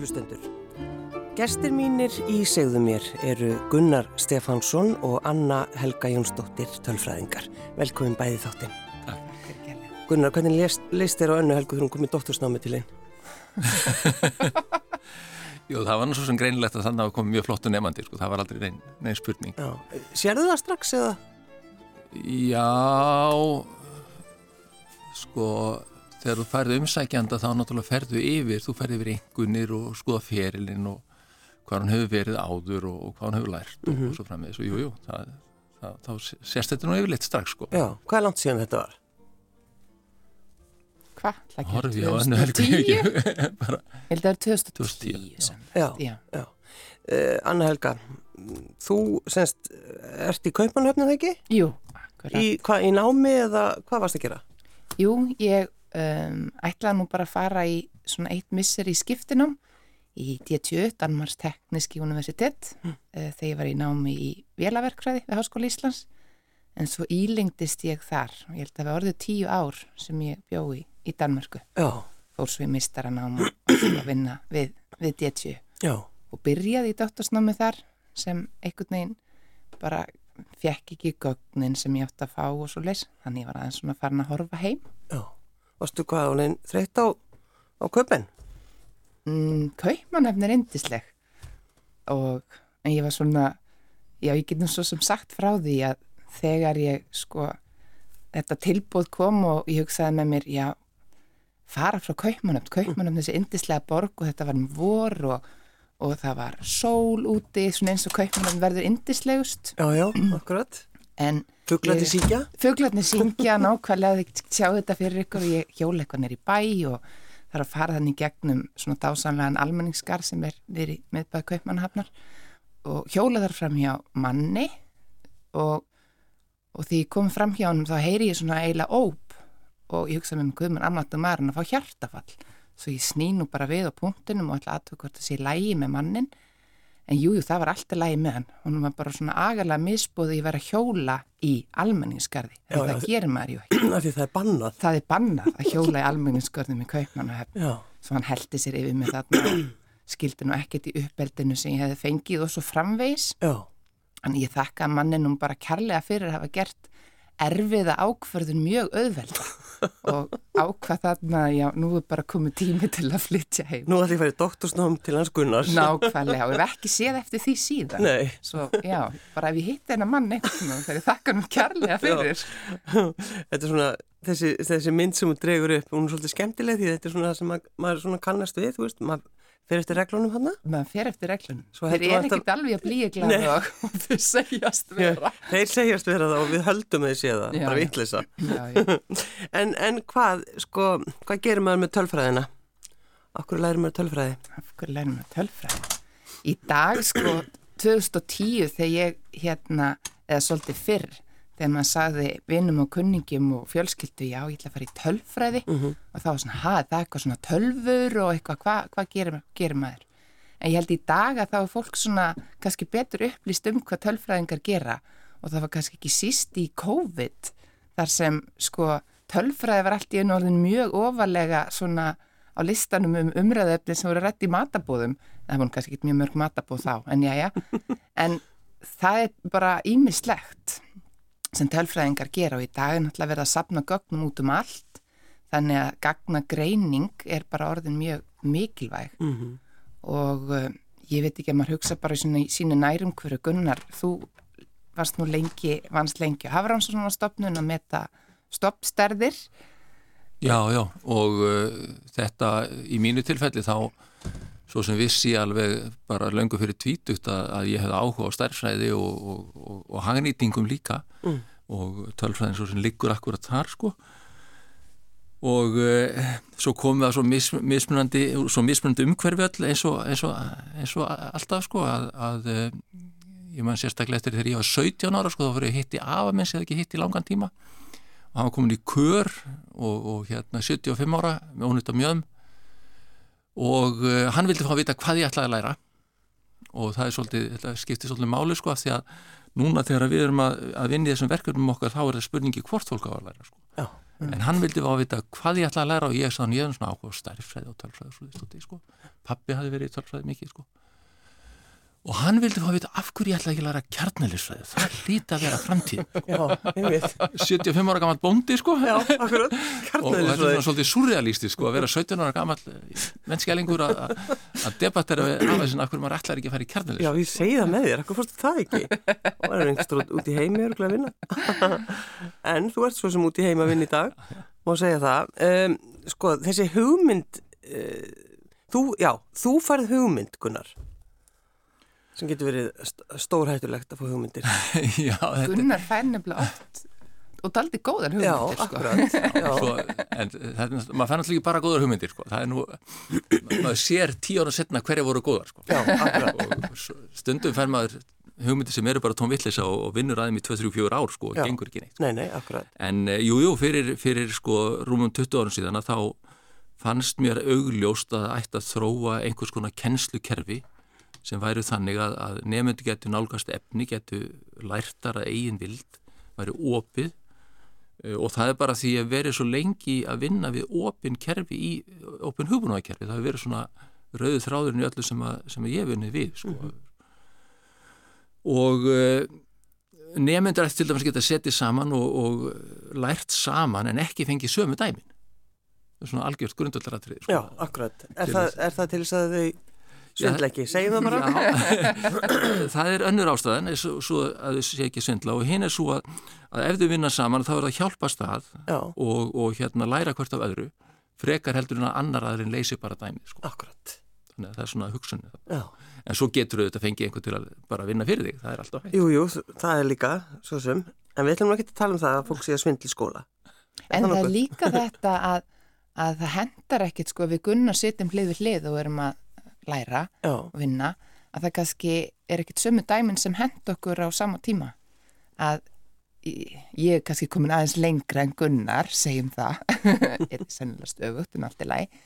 Hlustendur, gestir mínir í segðu mér eru Gunnar Stefánsson og Anna Helga Jónsdóttir tölfræðingar. Velkomin bæði þáttinn. Gunnar, hvernig leist, leist þér á önnu Helgu þegar hún kom í doktorsnámi til einn? Jú, það var nú svo sem greinilegt að þannig að það kom mjög flottu nefnandi, sko, það var aldrei neinn nein spurning. Já, sérðu það strax eða? Já, sko, þegar þú færðu umsækjanda þá náttúrulega ferðu yfir, þú ferðu yfir einhvernir og skoða ferilinn og hvað hann hefur verið áður og, og hvað hann hefur lært og, mm -hmm. og svo frammiðis og jú, jú, það, það, þá sérst þetta nú yfirleitt strax, sko. Já, hvað er langt síðan þetta var? Hvað? Horfi á hennu helgu Ég held að það er 2010 Já, já, já. Uh, Anna Helga þú semst ert í Kaupanhöfnum ekki? Jú, akkurat Í, hva, í námi eða hvað varst að gera? Jú, ég um, ætlaði nú bara að fara í svona eitt missir í skiptinum í DTU, Danmarks Tekniski Universitet mm. uh, þegar ég var í námi í Vélaverkfræði við Háskóli Íslands. En svo ílengdist ég þar. Og ég held að það var orðið tíu ár sem ég bjóði í Danmarku fór svo í mistaranám og vinna við, við DTU Já. og byrjaði í dóttorsnámi þar sem einhvern veginn bara fekk ekki gögnin sem ég átti að fá og svo leys þannig ég var aðeins svona farin að horfa heim. Já, varstu hvað hún einn þreytt á, á köpen? Mm, Kaupmannhefn er indisleg og en ég var svona já ég get nú svo sem sagt frá því að þegar ég sko þetta tilbúð kom og ég hugsaði með mér já fara frá Kaupmannhefn, Kaupmannhefn þessi indislega borg og þetta var um vor og, og það var sól úti svona eins og Kaupmannhefn verður indislegust Já, já, akkurat. En Fuglarnir syngja? Fuglarnir syngja, nákvæmlega þið sjá þetta fyrir ykkur og ég hjóla eitthvað nýri bæ og er að fara þannig gegnum svona dásanlegan almenningskar sem er nýri meðbæð Kaupmannhafnar og hjóla þar fram hjá manni og, og því ég kom fram hjá hann þá heyri ég svona eiginlega óp og ég hugsa með mig guðmann annartum maður en að fá hjartafall svo ég sný nú bara við á punktunum og ætla aðtöku hvort það sé lægi með mannin en jújú jú, það var alltaf lægi með hann. Og hann var bara svona agalega misbúði að vera hjóla í almenningskarði en það ja, gerir maður ju ekki. Það er bannað. Það er bannað að hjóla í almenningskarðum í kaupmann og hefn. Svo hann heldi sér yfir með þarna skildi nú ekkert í uppeldinu sem ég hefði fengið og svo framvegs en ég þakka manninum bara kærlega fyrir að hafa gert erfiða ákverðun mjög auðvelda og ákvað þarna, já, nú er bara komið tími til að flytja heim. Nú ætlum ég að færi doktorsnám til hans Gunnars. Nákvæmlega og ég hef ekki séð eftir því síðan. Nei. Svo, já, bara ef ég hitt eina mann eitthvað þegar ég þakka nú kærlega fyrir. Já. Þetta er svona, þessi, þessi mynd sem hún dregur upp, hún er svolítið skemmtileg því þetta er svona það sem mað, maður svona kannast við, þú veist, maður Fer eftir reglunum hann? Maður fer eftir reglunum. Þeir eru ekkit að... alveg að blíja glæða og þau segjast vera. Já, þeir segjast vera það og við höldum þið séða, bara vittlisa. en, en hvað, sko, hvað gerir maður með tölfræðina? Akkur lærir maður tölfræði? Akkur lærir maður tölfræði? Í dag, sko, 2010 þegar ég, hérna, eða svolítið fyrr, þegar maður sagði vinnum og kunningum og fjölskyldu já, ég ætla að fara í tölfræði. Mm -hmm. og þá var svona, ha, það er eitthvað svona tölfur og eitthvað, hvað hva gerir, gerir maður? En ég held í dag að þá er fólk svona kannski betur upplýst um hvað tölfræðingar gera. Og það var kannski ekki síst í COVID þar sem sko tölfræði var allt í einu orðin mjög ofalega svona á listanum um umræðöfni sem voru rétt í matabóðum það voru kannski ekki mjög mörg matabóð þá en já, já, en það er bara ímislegt sem tölfræðingar gera og í dag er náttúrulega verið að sapna gögnum út um allt. Þannig að gagna greining er bara orðin mjög mikilvæg. Mm -hmm. og uh, ég veit ekki að maður hugsa bara í sínu nærum hverju gunnar, þú varst nú lengi, vannst lengi að hafa rann svona stopnun að meta stoppsterðir Já, já og uh, þetta í mínu tilfelli þá svo sem vissi alveg bara löngu fyrir tvítugt að, að ég hefði áhuga á stærfræði og, og, og, og hagnýtingum líka. Mm. og tölfræðin svo sem liggur akkurat þar sko. Og e, svo komum við að svo mis, mismunandi, svo mismunandi umhverfi all eins og eins eins alltaf sko að, að e, ég man sérstaklega eftir þegar ég var 17 ára sko þá fyrir ég hitti afamenn sem ekki hitti í langan tíma. Og hann var komin í kör og hérna 75 ára með ónýtt af mjöðum og uh, hann vildi fá að vita hvað ég ætlaði að læra og það er svolítið, þetta skiptir svolítið máli sko af því að núna þegar við erum að, að vinna í þessum verkefnum okkar þá er það spurningi hvort fólk á að læra sko. en hann vildi fá að vita hvað ég ætla að læra og ég sagði hann, ég er svona áhuga stærfræði og tölfræði og svo því, sko. pappi hafi verið í tölfræði mikið sko og hann vildi fá að vita af hverju ég ætla ekki að læra kjarnælisfræði það líti að vera framtíð Já, ég veit. 75 ára gammal bóndi sko Já, akkurat. og, og þetta er svona svolítið surrealisti sko að vera 17 ára gammal mennskjælingur að að debattera við af þessin af hverju maður ætlar ekki að fara í kjarnælis Já, ég segi það með þér, hvað fórstu það ekki? Það er einhverstur út í heimi að vinna. en þú ert svo sem út í heimi að vinna í dag, má segja það. Um, sko, þessi hugmynd, uh, þú, já, þú farið hugmynd, Gunnar, sem getur verið st stórhættulegt að fá hugmyndir. Já, þetta Gunnar fær nefnilega oft og daldi góðar Já, hugmyndir sko. akkurat. Já, svo, en þetta, maður fann alltaf ekki bara góðar hugmyndir sko. það er nú, maður sér tíu ára setna hverja voru góðar sko. já, stundum fær maður hugmyndir sem eru bara tóm vittlisa og, og vinnur aðeim í 2-3-4 ár sko, og Já. gengur ekki neitt Nei, nei, akkurat. En eh, jú, jú, fyrir, fyrir sko rúmum 20 árum síðan að þá fannst mér augljóst að ætti að þróa einhvers konar kennslukerfi sem væri þannig að, að nefndu getur nálgast efni, getur lærtar að eigin vild, væri opið eh, og það er bara því að verið svo lengi að vinna við opin kerfi í, opin hugbúnaðkerfi, það hefur verið svona rauðu þráðurinn í öllu sem, að, sem að ég vunnið við sko. og uh, nefndur eftir til dæmis geta settið saman og, og lært saman en ekki fengið sömu dæmin það er svona algjört grundvöldaratrið sko. Já, akkurat. Er, það, er það til þess að þau svindla ekki? Segjum það bara? Já, það er önnur ástæðan svo, svo að þau sé ekki svindla og hinn er svo að, að ef þau vinna saman þá er það hjálpast að og, og hérna læra hvert af öðru frekar heldur en að annar aðrin leysi bara dæmi sko. akkurat. þannig að það er svona hugsunni Já. en svo getur þau þetta fengið einhvern til að bara vinna fyrir þig það er alltaf hægt Jú, jú, það er líka, svo sem. En við ætlum ekki að tala um það að fólk sé að svindla í skóla. En það er líka þetta að, að það hendar ekkit sko við gunnar sittum hlið við hlið og erum að læra Já, og vinna að það kannski er ekkit sömu dæmin sem hend okkur á sama tíma. Að í- ég er kannski komin aðeins lengra en Gunnar, segjum það. Er sennilega stöfugt en allt er læg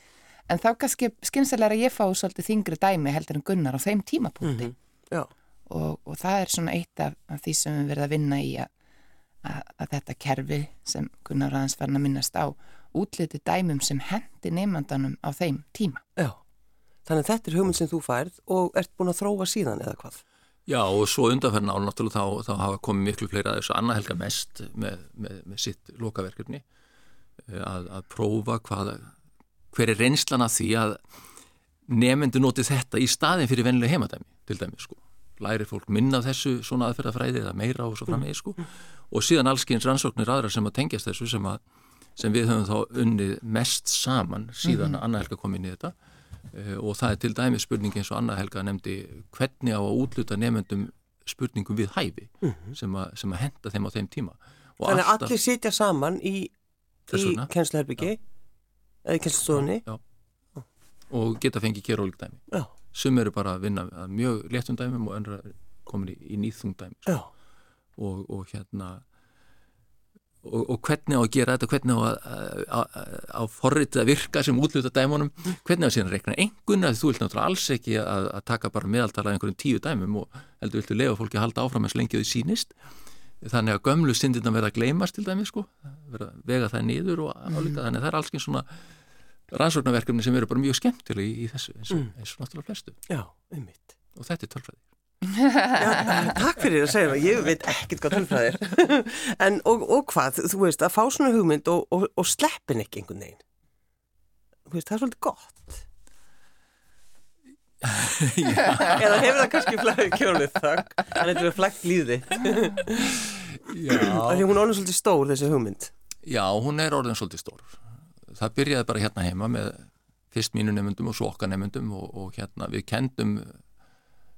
en þá kannski skynsalega að ég fá svolítið þingri dæmi heldur en Gunnar á þeim tímapunkti. Já, og, og það er svona eitt af, af því sem við verðum að vinna í að, að, að þetta kerfi sem Gunnar aðeins farin að minnast á útliti dæmum sem hendi nefndanum á þeim tíma. já. Þannig að þetta er hugmynd sem þú færð og ert búin að þróa síðan eða hvað? Já og svo undanferðin ál náttúrulega þá, þá hafa komið miklu fleira að þessu Anna Helga mest með, með, með sitt lokaverkefni eh, að, að prófa hvað, hver er reynslan að því að nefndu noti þetta í staðin fyrir vennilega heimadæmi til dæmi sko. Lærir fólk minna þessu svona aðferðafræði eða meira og svo framvegi sko. Og síðan allskyns rannsóknir aðra sem að tengjast þessu sem, að, sem við höfum þá unnið mest saman síðan að Anna Helga kom inn í þetta og það er til dæmi spurning eins og Anna Helga nefndi hvernig á að útluta nefndum spurningum við hæfi sem, að, sem að henda þeim á þeim tíma. Og Þannig að allir sitja saman í, í vegna. kennsluherbyggi eða í kennslustofunni. já, og geta fengið gera ólík dæmi. Já, sum eru bara að vinna að mjög léttum dæmum og önnur komin í, í nýþung dæmi sko. og, og hérna og, og hvernig á að gera þetta hvernig á að, að, að, að virka sem útluta dæmunum. Hvernig á að síðan reikna engun að þú vilt náttúrulega alls ekki að, að taka bara meðaltala einhverjum tíu dæmum og heldur viltu lefa fólki að halda áfram eins lengi þau sínist þannig að gömlu syndina verða að gleymast til dæmi sko, verða að vega það niður og álíka. Þannig að það er alls svona rannsóknarverkefni sem eru bara mjög skemmtileg í, í þessu eins og, eins og náttúrulega flestu. Já, og þetta er tölfræði Já, takk fyrir að segja það, ég veit ekkert hvað tölfræð er. en og, og hvað, þú veist, að fá svona hugmynd og, og, og sleppin ekki einhvern veginn. Þú veist, það er svolítið gott. Eða hefur það kannski flæði kjólið þakk, en þetta er flægt líði. Já, Af því hún er orðin svolítið stór, þessi hugmynd. Já, hún er orðin svolítið stór. Það byrjaði bara hérna heima með fyrst mínu nefndum og svo okkar nefndum og, og hérna við kendum,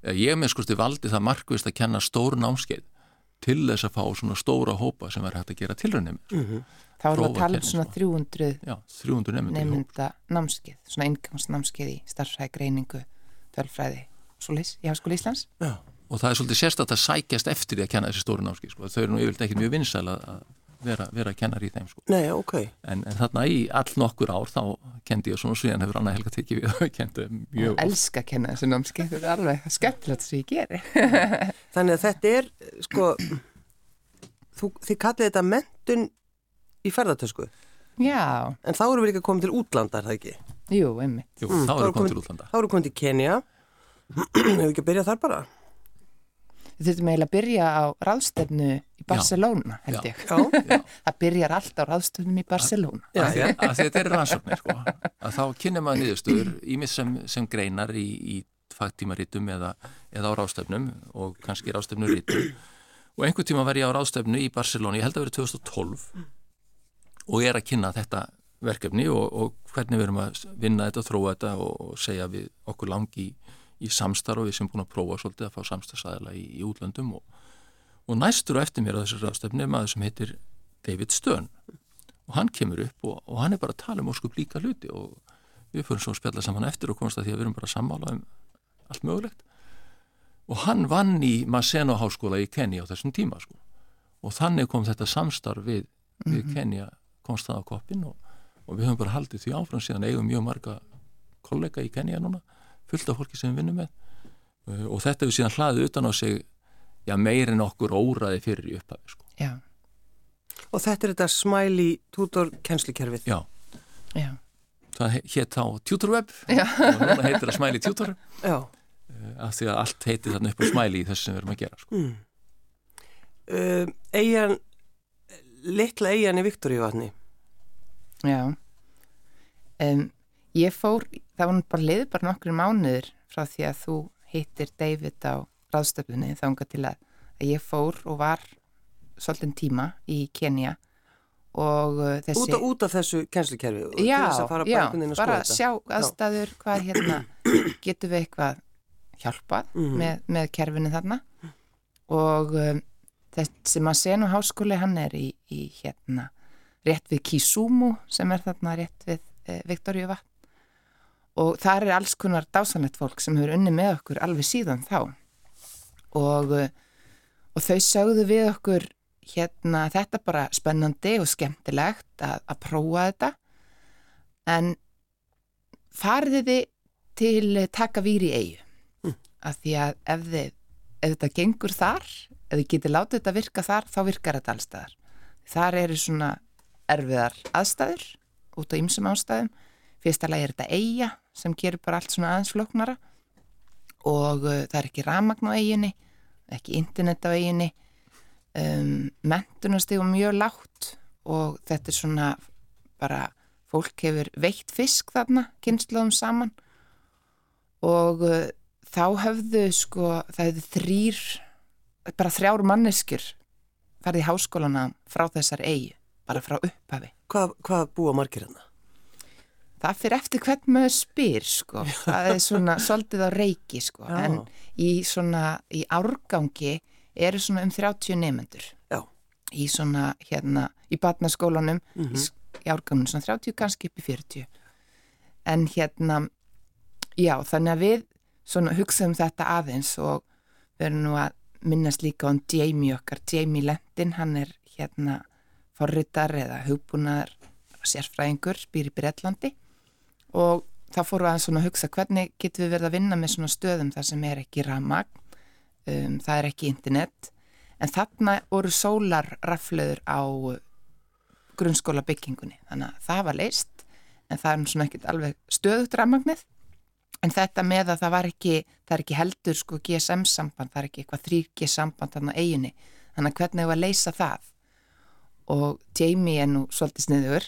ég með skusti valdi það markvist að kenna stór námskeið til þess að fá svona stóra hópa sem var hægt að gera tilraunum. Mm. Þá erum við að tala um svona sko. 300 Já, 300 nefndur. í hóp. nefnda námskeið, svona inngangsnámskeið í starfræði, greiningu, tölfræði, svo leys, í Háskóli Íslands. Já, Og það er svolítið sérstætt að sækjast eftir því að kenna þessi stóru námskeið. Sko. Þau eru nú yfirlega ekki mjög vinsæl að að vera, vera kennar í þeim. Sko. nei, ok. En, en þarna í all nokkur ár þá kendi ég svona svíðan hefur Anna Helga tekið við og kendi mjög Ég elska að kenna þessu námskeið, þetta er alveg skemmtilegt sem ég geri. Þannig að þetta er, sko, þú, þið kallið þetta mentun í ferðartösku. Já, En þá erum við líka komið til útlandar, það ekki? jú, einmitt. Jú, Mm, þá þá erum er við komið til útlanda. Þá erum við komið til Kenya. Hefur við ekki að byrja þar bara? Við þurfum eiginlega að byrja á ráðstefnu í Barcelona, held Já. ég. Já. Það byrjar allt á ráðstefnum í Barcelona. Já, Af því að- af því að þetta eru rannsóknir sko. að þá kynna maður niðurstöður ímis sem, sem greinar í, í fagtímarítum eða, eða á ráðstefnum og kannski ráðstefnurítum og einhver tíma var ég á ráðstefnu í Barcelona, ég held að verið 2012 og ég er að kynna þetta verkefni og, og hvernig við erum að vinna þetta, þróa þetta og, og segja við okkur langi í, í samstarf og við sem búin að prófa svolítið að fá samstarfsæðila í, í útlöndum og, og næstur og eftir mér á þessu ráðstefni er maður sem heitir David Stern. Og hann kemur upp og, og hann er bara að tala um óskup líka hluti og við fyrir svo að spjalla saman eftir og komast að því að við erum bara að sammála um allt mögulegt. Og hann vann í Maseno háskóla í Kenya á þessum tíma sko. og þannig kom þetta samstarf við, við Kenya komst það á koppin og, og við höfum bara haldið því áfram síðan eigum mjög marga kollega í Kenya núna fullt af fólki sem við vinnum með Uh, og þetta við síðan hlaðið utan á sig já, meirinn okkur óraði fyrir í upphafi sko. Já, Og þetta er þetta smiley tutor kennslukerfið. já, já. það hétt þá TutorWeb Já. og núna heitir það Smiley Tutor Já. af því að allt heitir þarna upp á Smiley í þessu sem við erum að gera sko. Mm. Uh, eigin, litla eigin í Viktoríuvatni. Já. Um, ég fór, það var bara liðið bara nokkur mánuður frá því að þú hittir David á ráðstöflunni þánga til að, að ég fór og var svolítinn tíma í Kenya og uh, þessi... Út, út af þessu til Já, að já, að bara þetta. sjá aðstæður hvað hérna, getum við eitthvað hjálpað Mhm. með, með kerfinu þarna og um, þessi Maseno háskóli hann er í, í hérna rétt við Kisumu sem er þarna rétt við e, Viktoríu vatn og þar er alls konar dásanlegt fólk sem hefur unni með okkur alveg síðan þá. Og, eh, og þau sögðu við okkur hérna þetta bara spennandi og skemmtilegt að, að prófa þetta. En fariði þið til taka víri í eigu Mm. af því að ef, þið, ef þetta gengur þar ef þið getið látið þetta virka þar þá virkar þetta allstaðar þar eru svona erfiðar aðstæður út á ymsum ástæðum fyrsta lagi er þetta eiga sem gerur bara allt svona aðeins flóknara. Og uh, það er ekki ramagn á eiginni ekki internet á eiginni um, mentunastegum mjög lágt og þetta er svona bara fólk hefur veitt fisk þarna, kynnslóðum saman. Og uh, þá höfðu sko, það hefðu þrýr bara þrjár manneskjur farið í háskólana frá þessar eigi, bara frá upphafi. Hvað, hvað búa margir hérna? Það fyrir eftir hvern maður spyr sko, það er svona svolítið á reiki sko, Já. en í svona í árgangi eru svona um 30 nefnendur í svona hérna, í batnaskólanum Mhm. í, s- í árgangunum svona 30 kannski upp í 40 en hérna já, þannig að við svona hugsaðum þetta aðeins og við erum nú að minnast líka um Jamie okkar, Jamie Lentin hann er hérna forritar eða hugbúnaðar sérfræðingur, í Breitlandi og fórum við að svona hugsa hvernig getum við verið að vinna með svona stöðum þar sem er ekki ramagn, um, það er ekki internet, en þarna voru sólarrafleður á uh, grunnskóla byggingunni, þannig að það var leist, en það er svona ekkit alveg stöðugt ramagnið, en þetta með að það var ekki, það er ekki heldur sko GSM samband, það er ekki eitthvað 3G samband þarna á eiginni, þannig að hvernig við að leysa það? Og Jamie er nú svolítið sniður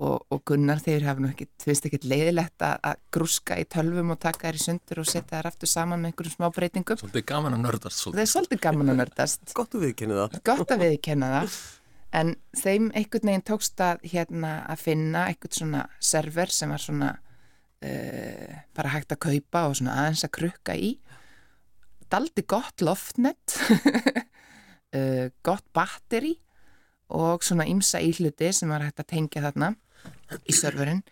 og, og Gunnar þeir hafa nú ekki, þú veist ekki leiðilegt að, að grúska í tölvum og taka þær í sundur og setja þær aftur saman með einhverjum smá breytingum. Svolítið gaman að nördast Það svolítið. er svolítið gaman að nördast, Gott að viðkynna það. gott að viðkenna það, en þeim einhvern veginn tókst að, hérna, að finna einhvern svona server sem var svona uh, bara hægt að kaupa og svona aðeins að krukka í. Daldi gott loftnet, uh, gott batteri og svona ymsa íhluti sem var hægt að tengja þarna í serverinn.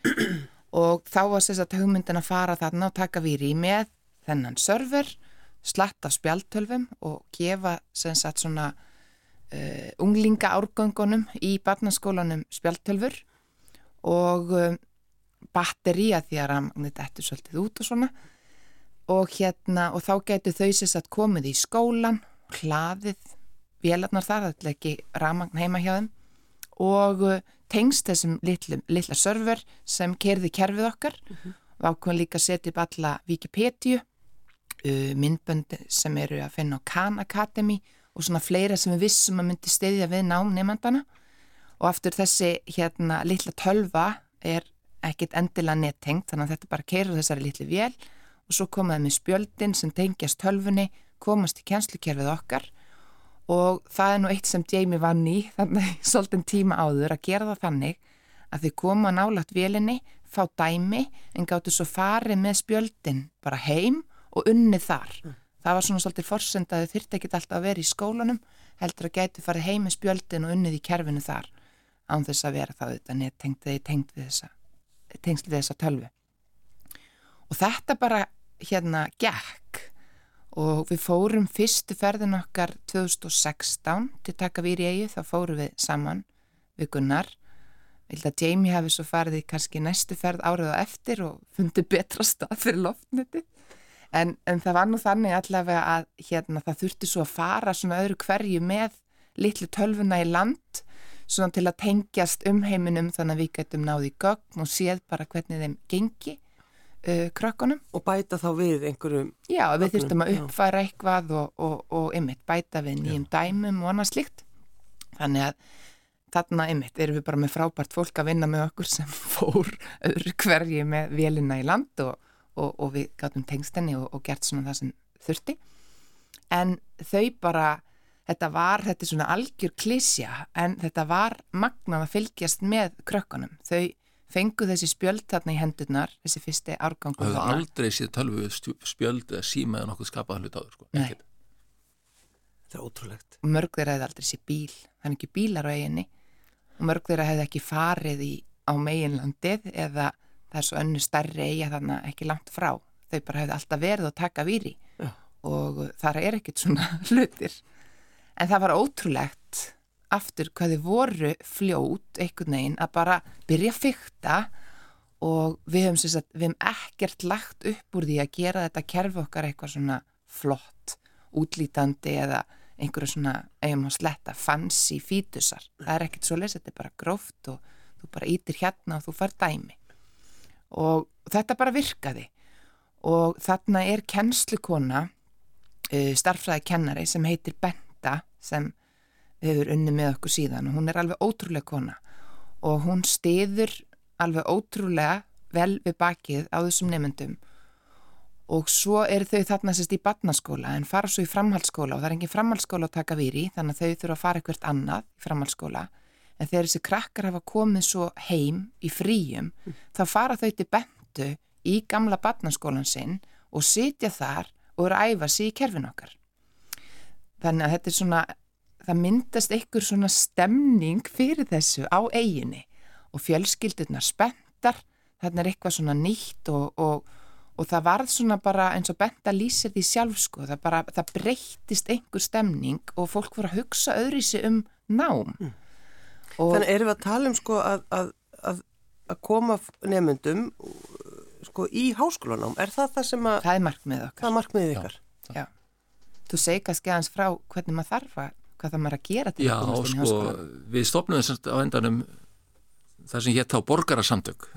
Og þá var að hugmyndin að fara þarna og taka víri með þennan server, slatt af spjaltölfum og gefa sagt svona uh, unglinga árgöngunum í barnaskólanum spjaltölfur og um, batteri að því að rafmagnið dettur svolítið út og svona. Og hérna og þá getur þau sagt komið í skólan hlaðið vélarnar þar, það er ekki rafmagn heima hjá þeim og uh, tengst þessum litlu, litla server sem kerði kerfið okkar. Mm -hmm. og ákveðum líka að setja upp alla Wikipedia uh, myndböndi sem eru að finna á Khan Academy og svona fleira sem við vissum að myndi stiðja við nám nefnandana og aftur þessi hérna litla tölva er ekkit endilega nettengt þannig að þetta bara keirur þessari litli vél. Og svo komaði með spjöldin sem tengjast tölfunni komast í kjænslukerfið okkar og það er nú eitt sem Jamie vann í þannig svolítið tíma áður að gera það þannig að þau koma nálagt vélinni, fá dæmi en gáttu svo farið með spjöldin bara heim og unnið þar. Mm. Það var svona svolítið forsend að þau þurfti ekki alltaf að vera í skólanum heldur að gætu farið heim með spjöldin og unnið í kerfinu þar án þess að vera það þetta nettengt þegar tengt við þessa, tengst við þessa tölvi. Og þetta bara hérna gekk og við fórum fyrstu ferðin okkar 2016 til taka við í eigi, þá fórum við saman við Gunnar. Ég held að Jamie hefði svo farið í kannski næstu ferð árið á eftir og fundið betra stað fyrir loftniti en, en það var nú þannig allavega að hérna, það þurfti svo að fara svona öðru hverju með litlu tölvuna í land svona til að tengjast um heiminum þannig að við getum náði í gögn og séð bara hvernig þeim gengi uh, krökkunum. Og bæta þá við einhverjum... Já, við þurftum að uppfæra eitthvað og, og, og einmitt bæta við nýjum Já. dæmum og annað slikt. Þannig að þarna einmitt erum við bara með frábært fólk að vinna með okkur sem fór öðru hverji með vélina í land og, og við gáttum tengstenni og gert svona það sem þurfti. En þau bara, þetta var, þetta er svona algjör klísja, en þetta var magnað að fylgjast með krökkunum. Þau fengu þessi spjöld þarna í hendurnar, þessi fyrsti árgangu. Það hefur aldrei séð tölvu spjöld eða síma eða nokkuð skapað hlut áður, sko. Nei. Það er ótrúlegt. Og mörg þeirra hefði aldrei séð bíl, það er ekki bílar á eiginni og mörg þeirra hefði ekki farið í á meginlandið eða það er svo önnu starri eiga þannig ekki langt frá. Þau bara hefði alltaf verið að taka víri Já. og þar er ekkit svona hlutir. En það var ótrúlegt aftur hvað þið voru fljót einhvern veginn að bara byrja að fykta og við höfum, sagt, við höfum ekkert lagt upp úr því að gera þetta kerfi okkar eitthvað svona flott, útlítandi eða einhverju svona, eigum að sletta fancy fítusar, það er ekkert svo les þetta er bara gróft og þú bara ítir hérna og þú far dæmi. Og þetta bara virkaði. Og þarna er kennslukona uh, starfræði kennari sem heitir Benta sem hefur unni með okkur síðan og hún er alveg ótrúlega kona. Og hún stiður alveg ótrúlega vel við bakið á þessum nefndum og svo er þau þarna sérst í batnaskóla en fara svo í framhaldsskóla og það er engin framhaldsskóla að taka výri þannig að þau þurfa að fara eitthvað annað í framhaldsskóla. En þegar þessi krakkar hafa komið svo heim í fríum mm. þá fara þau til bentu í gamla batnaskólan sinn og sitja þar og eru að æfa sér í kerfin okkar. Þannig að þetta er svona það myndast einhver svona stemning fyrir þessu á eiginni og fjölskyldurnar spenntar, þarna er eitthvað svona nýtt og, og, og það varð svona bara eins og benta lýsir því sjálf sko, það bara, það breyttist einhver stemning og fólk voru að hugsa öðru í sig um nám. Mm. Þannig erum við að tala um sko að, að, að, að koma nefnundum sko í háskólanám, er það það sem að... Það er markmið okkar. Það er markmið ykkar. Já. Já. Þú segir kannski aðeins frá hvernig maður þarf að hvað það maður að gera til Já, að komast inn í háskóla? Já, sko, við stopnum þess að á endanum það sem hétt á borgarasamtök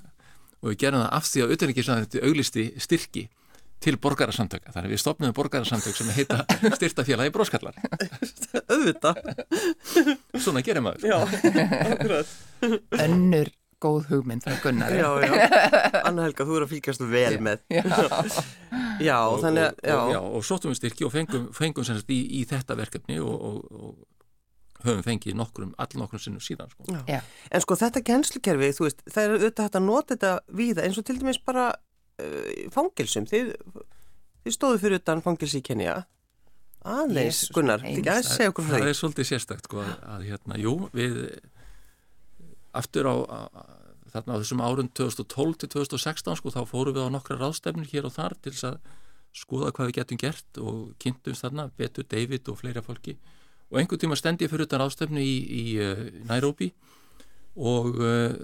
og við gerum það af því að auðvitaðingi auglisti styrki til borgarasamtöka. Þannig að við stopnum borgarasamtök sem heita styrtafélagi bróskallar. Öðvita. Svona gerir maður. Önnur góð hugmynd frá Gunnar Já, já, Anna Helga, þú eru að fylgjast vel með. Já, já og, þannig að Já, og, og sóttum við styrki og fengum, fengum í, í þetta verkefni og, og höfum fengið nokkrum all nokkrum sinnum síðan sko. En sko þetta kennslukerfi, þú veist það er auðvitað hægt að nota þetta víða eins og til dæmis bara uh, fangilsum þið, þið stóðu fyrir utan Kenya aðeins, Gunnar, þið ekki að segja okkur frá því. Það er svolítið sérstakt sko að, að hérna, jú, við aftur á, á þarna á þessum árun 2012 til 2016 sko þá fórum við á nokkra ráðstefnir hér og þar til þess að skoða hvað við getum gert og kynntumst þarna betur David og fleira fólki. Og einhvern tíma stend ég fyrir þetta ráðstefnu í, í uh, Nairobi og uh,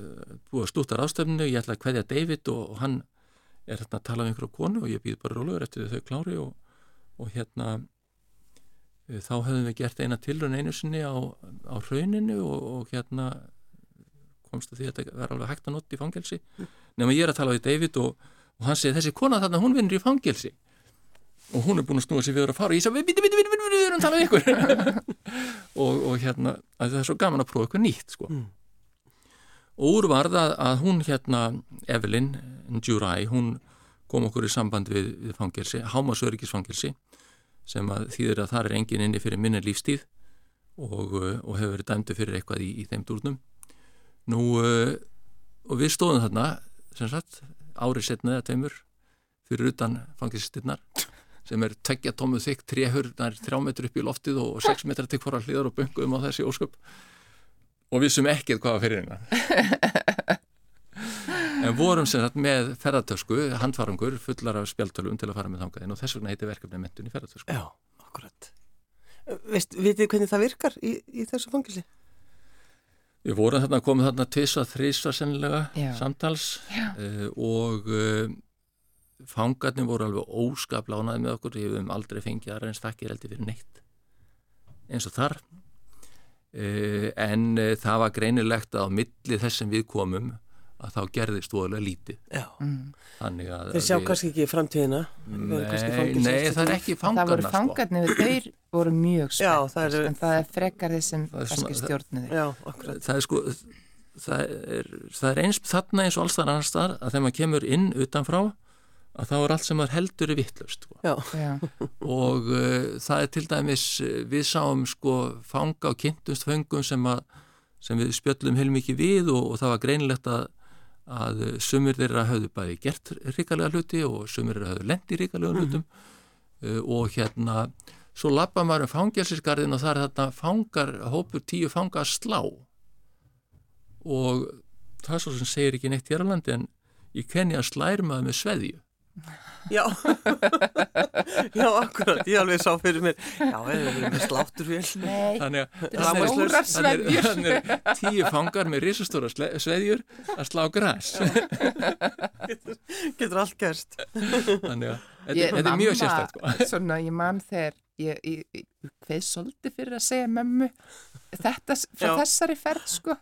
búið að stúta ráðstefnu. Ég ætla að hvaðja David og, og hann er hérna að tala um einhverju konu og ég býð bara rólegur eftir þau klári og, og hérna uh, þá hefðum við gert eina tilrun einu sinni á, á rauninu og, og hérna komst að því að þetta var alveg hægt að nota í fangelsi. Nema ég er að tala við David og, og hann segir þessi kona þarna hún vinnur í fangelsi. Og hún er búin að snúa sér við að fara. Og ég sagði við erum talað um ykkur. Og, og hérna það er svo gaman að prófa ykkur nýtt sko. Mm. og úr var það að hún hérna Evelyn Njurai hún kom okkur í samband við, við fangelsi Hámasöryggisfangelsi sem að þýðir að það er engin inni fyrir minni lífstíð og, og hefur verið dæmdu fyrir eitthvað í, í þeim dúrnum nú og við stóðum þarna sem sagt árið setna eða tveimur fyrir utan fangilstinnar sem er tveggja tómuð þykk, trehur, þrjá metru upp í loftið og sex metra til hvora hlýðar og bunguðum á þessi ósköp. Og við sem ekkert hvaða fyrir hérna. En vorum sem sagt með ferðartösku, handfarangur fullar af spjaltölum til að fara með þangaðin og þess vegna heiti verkefni mentun í ferðartösku Já, akkurat. Veist, vitið hvernig það virkar í, í þessu fangilsi? Við vorum þarna komið þarna tvisa, þrisa sennilega Já. samtals Já. Uh, og uh, fangarnir voru alveg óskaplánaði með okkur, við hefum aldrei fengið aðra eins takkir heldur fyrir neitt eins og þar uh, en það var greinilegt að á milli þess sem við komum að þá gerðist voðalega lítið mm. Þeir sjá við... kannski ekki framtíðina Nei, nei það er ekki fangarna Það voru sko. fangarnir, sko. þeir voru mjög spennt það er, en það er frekar þessum kannski stjórnir Það er sko það er, það er eins þarna eins og alls þar annars þar að þegar maður kemur inn utanfrá að þá er allt sem er heldur er vittlust sko. og uh, það er til dæmis við sáum sko fanga og kynntumst fengum sem, að, sem við spjöllum heilmikið við og, og það var greinilegt að, að sumir þeirra hafðu bæði gert ríkalega hluti og sumir þeirra hafðu lendi ríkalega mhm. hlutum mm -hmm. uh, og hérna svo lappa maður um fangjálsinsgarðin og það er þarna fangar, hópur tíu fanga að slá og það er svo sem segir ekki neitt hér á landi en í Kenja slær maður með sveðju Já, já, akkurat, ég alveg sá fyrir mér, já, við erum með slátturvél. Nei, þetta er stóra sveðjur. Þannig er tíu fangar með risastóra sveðjur að slá græs. Getur, getur allt gerst. Þannig að þetta er mjög sérstækt. Sko. Svona, ég man þegar, ég, ég, ég hveð svolítið fyrir að segja mömmu þetta frá já. þessari ferð, sko.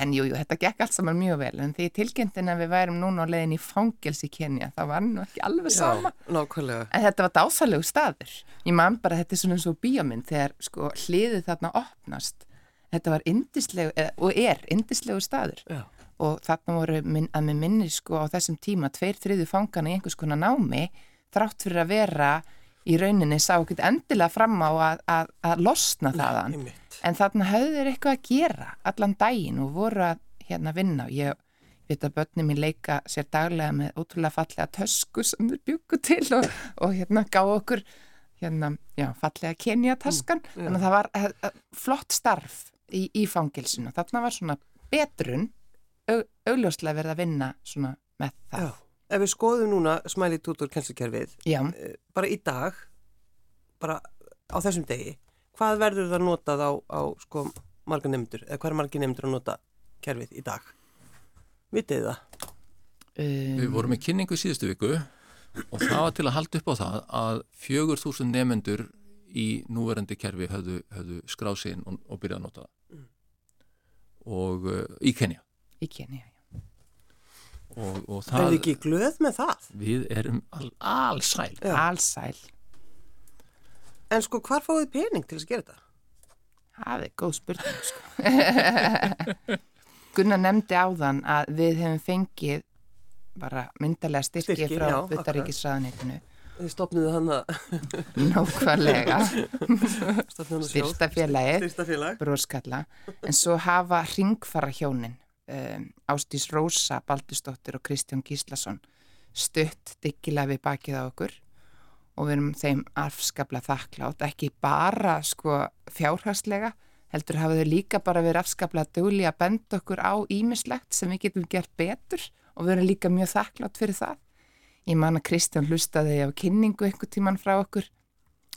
En jú, jú, þetta gekk allt saman mjög vel en því tilkynntin að við værum núna á leiðin í fangels í Kenya, það var nú ekki alveg sama. Já, nákvæmlega. En þetta var dásalegu staður. Ég man bara þetta er svona eins og bíómynd þegar sko hliðið þarna opnast. Þetta var indislegu, eða, og er indislegu staður. Já. Og þarna voru minn, að með minni sko á þessum tíma tveir þriðu fangana í einhvers konar námi þrátt fyrir að vera í rauninni sá ekkert endilega fram á að, að, að losna þaðan. Nei, en þarna höfðu þeir eitthvað að gera allan daginn og voru að hérna vinna. Og ég veit að börnum mín leika sér daglega með ótrúlega fallega tösku sem þeir byggu til og, og hérna gá okkur hérna, já, fallega kenjataskan mm, þannig að það var að, að, flott starf í, í fangilsinu þarna var svona betrun augljóslega verið að vinna svona með það. Já ef við skoðum núna smæli tútur kennslukerfið eh, bara í dag bara á þessum degi hvað verður það notað á, á sko marga nefndur, eða hvað er margi nefndur að nota kerfið í dag? Vitið það? Um, við vorum með kynningu síðustu viku og það var til að halda upp á það að fjögur þúsund nefnendur í núverandi kerfi höfðu, höfðu skráð sín og, og byrjað að nota það. Mm. og uh, í Kenya í Kenya, og, og það... Er þið ekki glöð með það? Við erum al, allsæl. Allsæl. En sko, hvar fáið pening til að gera þetta? Það er góð spurning, sko. Gunnar nefndi áðan að við hefum fengið bara myndarlega styrki, styrki frá Uttaríkisraðanitinu. Þið stopniðu hann að... Nákvæmlega. Styrstafélagið, bróskalla. En svo hafa ringfara hjónin um, Ástís Rósa Baldustóttir og Kristján Gíslason stutt diggilega við bakið á okkur og við erum þeim afskapla þakklátt, ekki bara sko fjárhastlega, heldur hafa þau líka bara verið afskapla dögli að benda okkur á ímislegt sem við getum gert betur og við erum líka mjög þakklátt fyrir það. Ég man að Kristján hlustaði á kynningu einhver tíman frá okkur.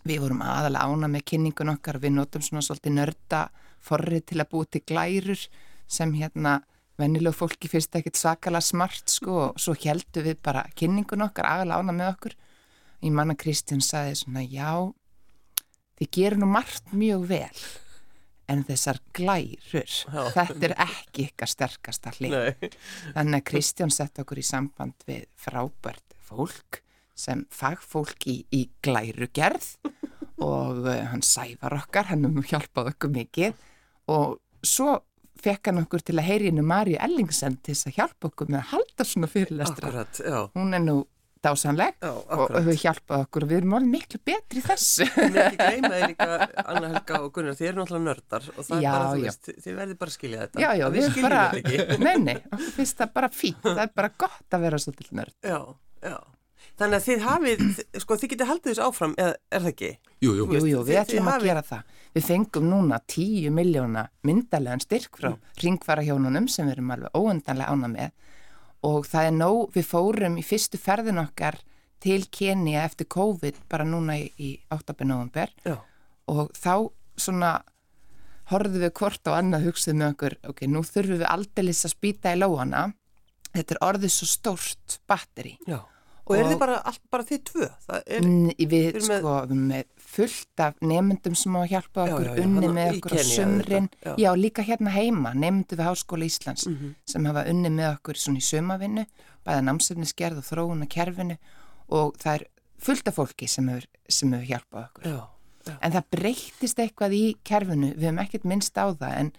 Við vorum aðalega ána með kynningun okkar við notum svona svolítið nörda forrið til að búi til glærur sem hérna vennileg fólki finnst ekkert sakala smart sko og svo heldu við bara kynningun okkar, aðalega ána með okkur ég manna Kristján saði svona já þið gerir nú margt mjög vel en þessar glærur, þetta er ekki ykkar sterkasta hlið. Nei. Þannig að Kristján sett okkur í samband við frábært fólk sem fagfólk í, í glærugerð og uh, hann sævar okkar, hann um hjálpað okkur mikið og svo fekk hann okkur til að heyri innu Marju Ellingsen til þess að hjálpa okkur með að halda svona fyrirlestra. Akkurat, já. Hún er nú dásanleg Já, og hefur hjálpað okkur og við erum alveg miklu betri þessu. Mér ekki gleyma þið líka Anna Helga og Gunnar, þið eru náttúrulega nördar og það er Já, bara, þú já. veist, þið verðið bara að skilja þetta. Já, já, En við erum bara, ekki. nei, nei, okkur finnst það bara fínt, það er bara gott að vera svo til nörd. Já, já. Þannig að þið hafið, sko, þið getið haldið þessu áfram, eða er það ekki? Jú, jú, Jú, jú, við ætlum að gera það. Við fengum núna 10 miljóna myndalegan styrk frá mm. ringvarahjónunum sem við erum alveg óendanlega ána með og það er nóg, við fórum í fyrstu ferðin okkar til Kenia eftir COVID bara núna í, í 8. november Já. og þá svona horfðum við hvort á annað hugsaðum með okkur, ok, nú þurfum við aldeilis að spýta í lóana þetta er orðið svo stórt batteri Já. Og er Og- þið bara, bara þið tvö? Er, N- Við, erum með- sko, með fullt af nefndum sem á að hjálpa Já, okkur, já, já, unni þarna með okkur á auðvitað, já. já. líka hérna heima, nefndu við Háskóla Íslands Mhm. sem hafa unni með okkur svona í sumavinnu, bæða námsefnisgerð og þróun að kerfinu og það er fullt af fólki sem hefur, sem hefur hjálpað okkur. já, já. En það breyttist eitthvað í kerfinu, við hefum ekkert minnst á það en,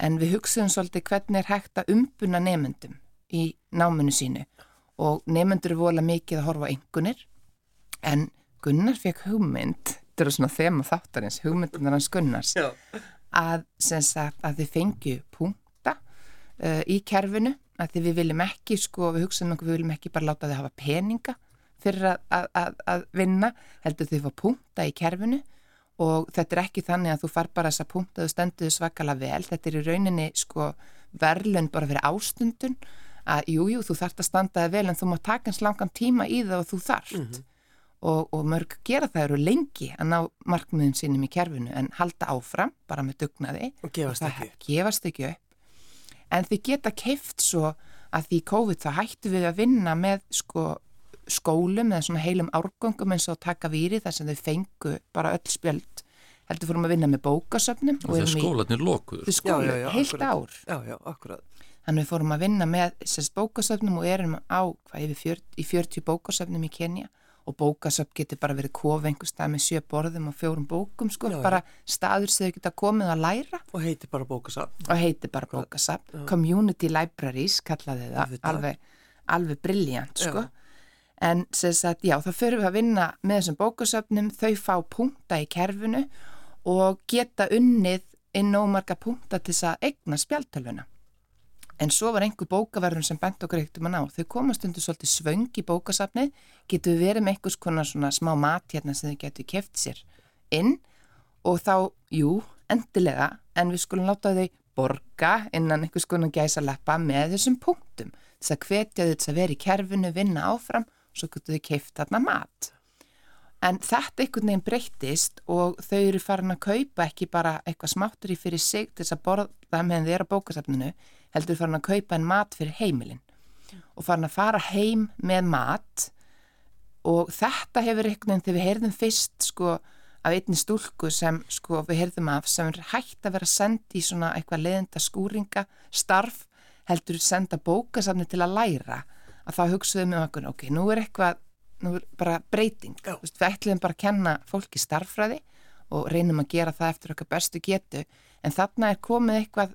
en við hugsaðum svolítið hvernig er hægt að umbuna nefndum í náminu sínu og nefnendur er vola mikið að horfa engunir en Gunnar fekk hugmynd, þetta eru svona þema þáttarins, hugmyndunar hans Gunnars að, sagt, að þið fengju punkta uh, í kerfinu að því við viljum ekki, sko, við hugsaðum okkur, við viljum ekki bara láta þið hafa peninga fyrir að, að, að, vinna heldur þið fá punkta í kerfinu. Og þetta er ekki þannig að þú far bara þess að punkta þú stendur þið svakalega vel, þetta er í rauninni sko verðlun bara fyrir ástundun að jújú, jú, þú þarft að standa þig vel en þú má taka eins langan tíma í það og þú þarft. Og, og mörg gera það eru lengi að ná markmiðum sínum í kerfinu en halda áfram bara með dugnaði. Og gefast það ekki. gefast ekki upp. En þið geta keift svo að því COVID þá hættu við að vinna með sko skólum eða svona heilum árgöngum eins og taka víri þar sem þau fengu bara öll spjöld. Heldur fórum að vinna með bókasöfnum og erum í- skólanir já, heilt ár. Já, já, akkurat. Þannig við fórum að vinna með sérst bókasöfnum og erum á hvað yfir fjör, í 40 bókasöfnum í Kenya og bókasöfn getur bara verið kof einhver stað með sjö borðum og fjórum bókum sko, Já, bara staður sem þau geta komið að læra Og heitir bara bókasafn. og heitir bara bókasöfn. Community Libraries kallaði það, alveg, alveg brilljant sko. Já. En sem sagt, já, þá förum við að vinna með þessum bókasöfnum, þau fá punkta í kerfinu og geta unnið inn ómarga punkta til þess að eigna spjaltölvuna. En svo var einhver bókaverðun sem bent okkur eitt um að ná. Þau komast undir svolítið svöng í bókasafnið, getur verið með einhvers konar svona smá mat hérna sem þau getur keft sér inn og þá, jú, endilega, en við skulum láta þau borga innan einhvers konar gæsaleppa með þessum punktum. Þess að hvetja þau til að vera í kerfinu, vinna áfram og svo getur þau keift þarna mat. En þetta einhvern veginn breyttist og þau eru farin að kaupa ekki bara eitthvað smáttur í fyrir sig til þess að borða meðan þau eru á bókasafninu, heldur farin að kaupa en mat fyrir heimilin og farin að fara heim með mat. Og þetta hefur einhvern veginn þegar við heyrðum fyrst sko af einni stúlku sem sko við heyrðum af sem er hægt að vera sendi í svona eitthvað leðenda skúringa starf heldur senda bókasafni til að læra. Að þá hugsaðum við okkur, ok, nú er eitthvað nú er bara breyting. Vist, við ætlum bara að kenna fólki starffræði og reynum að gera það eftir okkar bestu getu. En þarna er komið eitthvað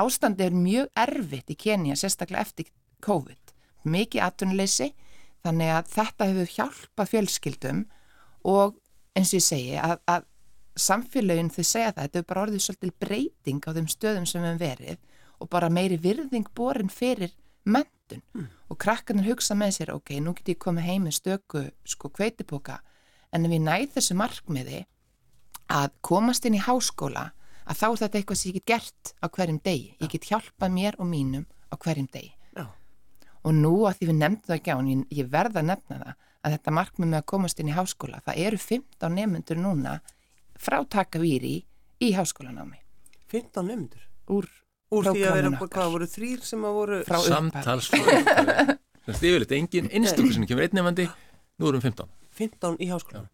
ástandi er mjög erfitt í Kenya sérstaklega eftir COVID. Mikið atvinnuleysi þannig að þetta hefur hjálpað fjölskyldum og eins og ég segi að, að samfélagin þau segja það, þetta hefur bara orðið svolítil breyting á þeim stöðum sem við hefum verið og bara meiri virðing borin fyrir mentun og krakkarnir hugsa með sér, ok, nú get ég komið heim með stöku sko kveitipoka en ef ég næð þessu markmiði að komast inn í háskóla að þá er þetta eitthvað sem ég get gert á hverjum degi, ég get hjálpað mér og mínum á hverjum degi Já. og nú að því við nefndum það ekki á en ég, ég verða að nefna það að þetta markmið með að komast inn í háskóla það eru 15 nefnendur núna frá Takavíri í háskólanámi 15 nefndur. úr Úr því að vera, hvað voru þrýr sem að voru... Frá upphafi. Samtalsflöð. Þannig að yfirleitt engin einstökur sem kemur einn nefandi, nú erum 15. 15 í háskólanum.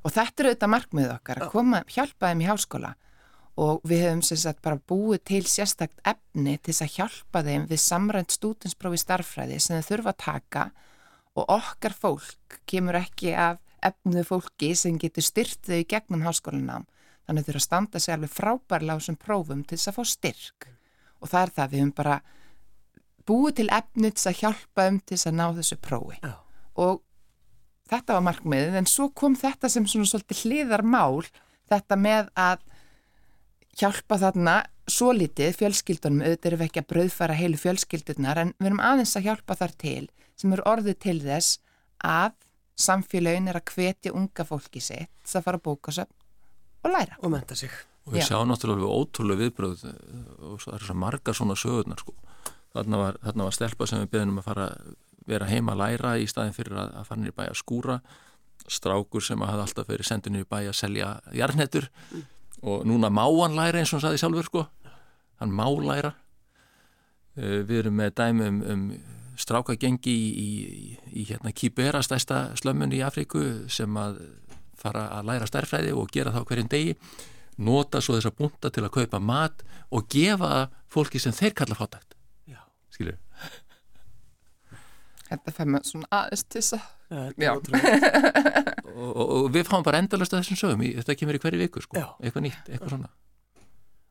og þetta er auðvitað markmið okkar að koma, hjálpa þeim í háskóla og við hefum sem sagt bara búið til sérstakt efni til þess að hjálpa þeim við samrænt stútinsprófi starffræði sem þau þurfa að taka. Og okkar fólk kemur ekki af efnuðu fólki sem getur styrt þau gegnum háskólinám þannig þurfa að standa sig alveg frábærlega á þessum prófum til þess að fá styrk. Og það er það við hefum bara búið til efni til þess að hjálpa um til þess að ná þessu prófi. Já. og þetta var markmiðið en svo kom þetta sem svona svolítið hliðar mál þetta með að hjálpa þarna svo litið fjölskyldunum, auðvitað erum við ekki að brauðfara heilu fjölskyldunar en við erum aðeins að hjálpa þar til sem eru orðið til þess að samfélagin er að hvetja unga fólki sitt þess að fara að bóka söp og læra. Og menta sig. Og við Já. sjáum náttúrulega ótrúlega viðbröð og svo- það er svo margar svona sögurnar sko. Þarna var, þarna var stelpa sem við beðum að fara vera heima að læra í staðin fyrir að, að fara niður í bæ að skúra strákur sem hafði alltaf verið sendur niður í bæ að selja jarnettur og núna má hann læra eins og hann saði sjálfur sko. Hann má læra. Eh, við erum með dæmi um, um strákagengi í, í, í hérna Kibera stærsta slömmun í Afríku sem að fara að læra stærfræði og gera það á hverjum degi. Nota svo þessa búnta til að kaupa mat og gefa fólki sem þeir kalla fátækt. Já. skilur Þetta fær maður svona aðeins til þess að Já, þetta Já. er og, og, og við fáum bara endalast að þessum sögum í, þetta kemur í hverju viku sko, Já. eitthvað nýtt, eitthvað svona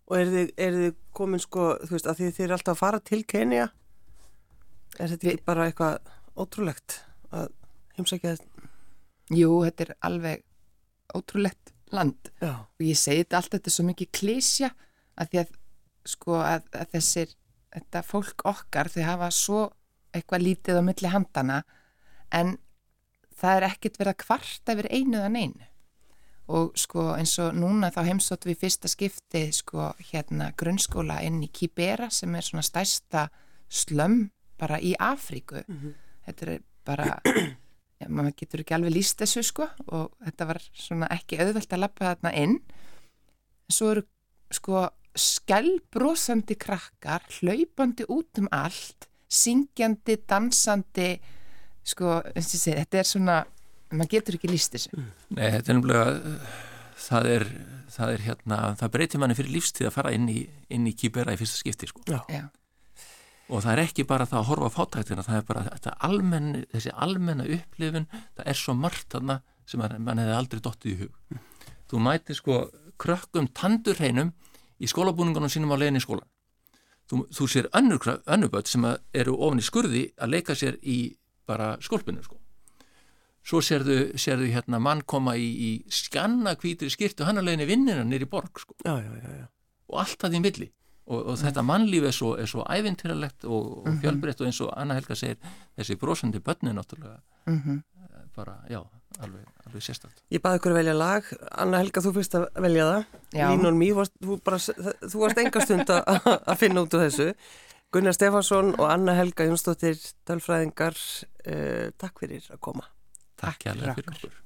Og eru þið, er þið komin sko, þú veist, að þið, þið eru alltaf að fara til Kenya? Er þetta ekki bara eitthvað ótrúlegt að heimsækja þetta? jú, þetta er alveg ótrúlegt land Já, og ég segi þetta allt þetta er svo mikið klísja að því að sko að, að þessir þetta fólk okkar þau hafa svo eitthvað lítið á milli handana en það er ekkert verið að kvarta yfir einu eða neinu. Og sko eins og núna þá heimsóttu við fyrsta skipti sko hérna grunnskóla inn í Kibera sem er svona stærsta slömm bara í Afríku. Þetta er bara já, maður getur ekki alveg líst þessu sko og þetta var svona ekki auðvelt að lappa þarna inn. En svo eru sko skellbrósandi krakkar hlaupandi út um allt syngjandi, dansandi sko, eins og ég segi, þetta er svona maður getur ekki líst þessu. Nei, þetta er nefnilega það er, það er hérna það breytir manni fyrir lífstíð að fara inn í, inn í Kibera í fyrsta skipti sko. Já, já, og það er ekki bara það að horfa á fátæktina það er bara þetta almenn, þessi almenna upplifun, það er svo margt þarna sem að mann hefði aldrei dottið í hug. Þú mætir sko krökkum tandurheinum í skólabúningunum sínum á leiðin í skólan þú, þú sér önnur, krö- önnur börn sem eru ofan í skurði að leika sér í bara skólpinu sko svo sérðu, sérðu hérna mann koma í, í skanna hvítri skirtu hann að leiðinni vinnina nýri borg sko já, já, já, já. og allt það í milli og, og þetta mannlíf er svo, er svo ævintýralegt og, og fjölbreytt og eins og Anna Helga segir þessi brosandi börni náttúrulega mm bara, já, alveg, alveg sérstætt Ég baði ykkur að velja lag. Anna Helga, þú fyrst að velja það. Línun Mí, varst, þú, bara, þú varst enga stund að að finna út úr þessu. Gunnar Stefansson og Anna Helga Jónsdóttir, tölfræðingar, uh, takk fyrir að koma. Takk hérlega fyrir fyrir okkur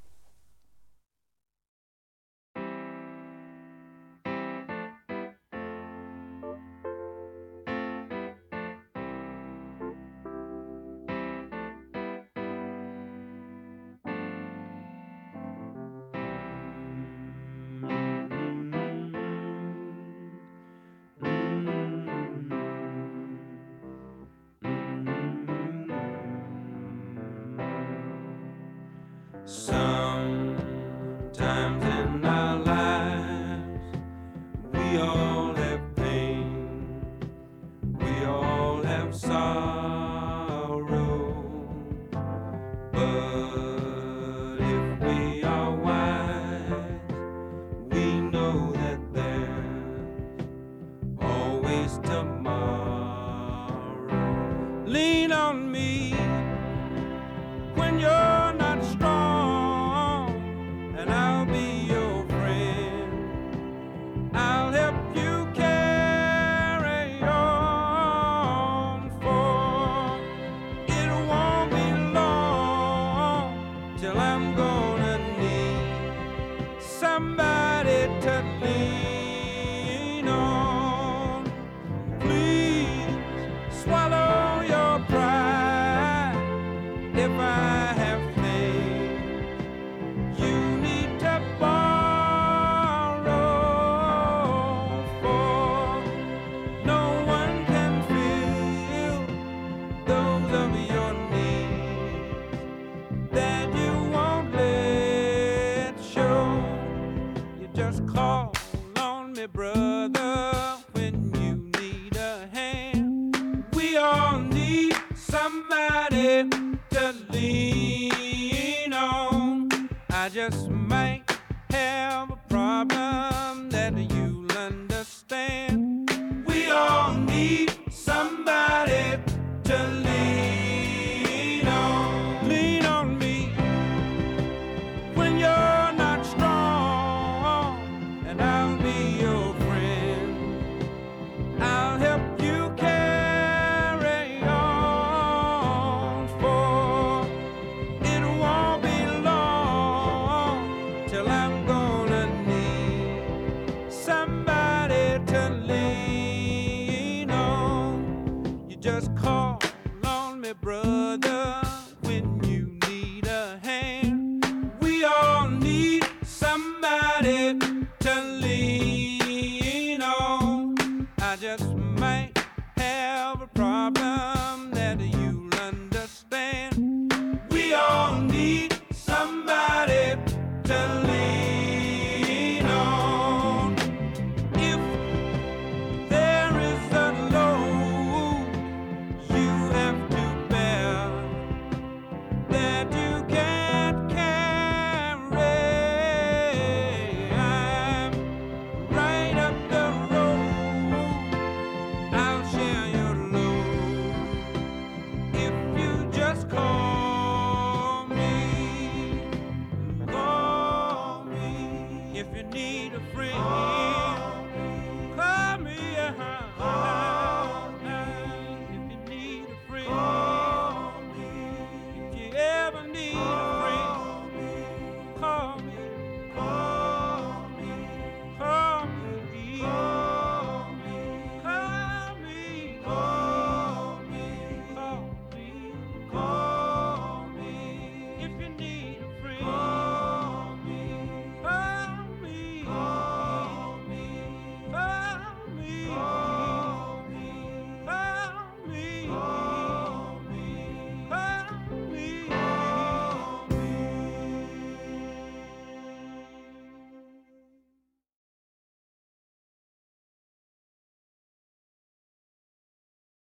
I just might have